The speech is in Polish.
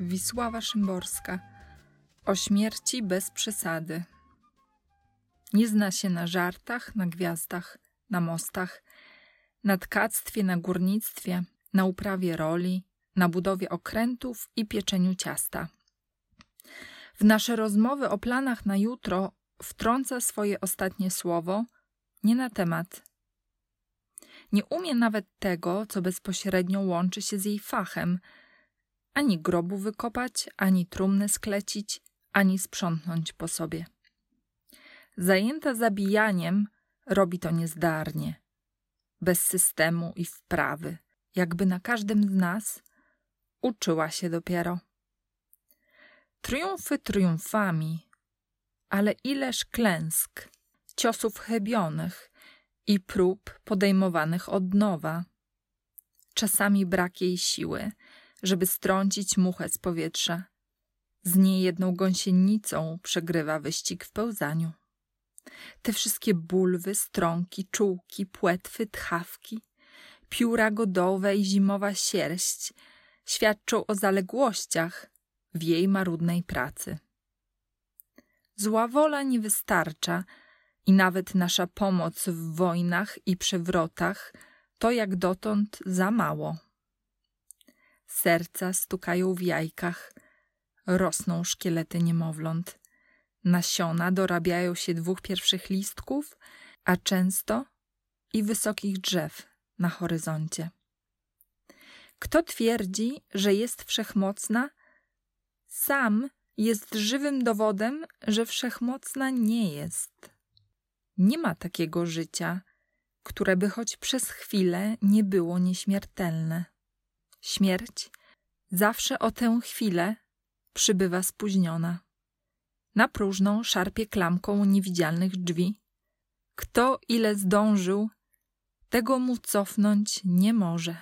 Wisława Szymborska o śmierci bez przesady. Nie zna się na żartach, na gwiazdach, na mostach, na tkactwie, na górnictwie, na uprawie roli, na budowie okrętów i pieczeniu ciasta. W nasze rozmowy o planach na jutro wtrąca swoje ostatnie słowo nie na temat. Nie umie nawet tego, co bezpośrednio łączy się z jej fachem – ani grobu wykopać, ani trumny sklecić, ani sprzątnąć po sobie. Zajęta zabijaniem, robi to niezdarnie, bez systemu i wprawy, jakby na każdym z nas uczyła się dopiero. Triumfy triumfami, ale ileż klęsk, ciosów chybionych i prób podejmowanych od nowa. Czasami brak jej siły, żeby strącić muchę z powietrza. Z niejedną gąsienicą przegrywa wyścig w pełzaniu. Te wszystkie bulwy, strąki, czułki, płetwy, tchawki, pióra godowe i zimowa sierść świadczą o zaległościach w jej marudnej pracy. Zła wola nie wystarcza i nawet nasza pomoc w wojnach i przewrotach to jak dotąd za mało. Serca stukają w jajkach, rosną szkielety niemowląt. Nasiona dorabiają się dwóch pierwszych listków, a często i wysokich drzew na horyzoncie. Kto twierdzi, że jest wszechmocna, sam jest żywym dowodem, że wszechmocna nie jest. Nie ma takiego życia, które by choć przez chwilę nie było nieśmiertelne. Śmierć zawsze o tę chwilę przybywa spóźniona. Na próżną szarpie klamką niewidzialnych drzwi. Kto ile zdążył, tego mu cofnąć nie może.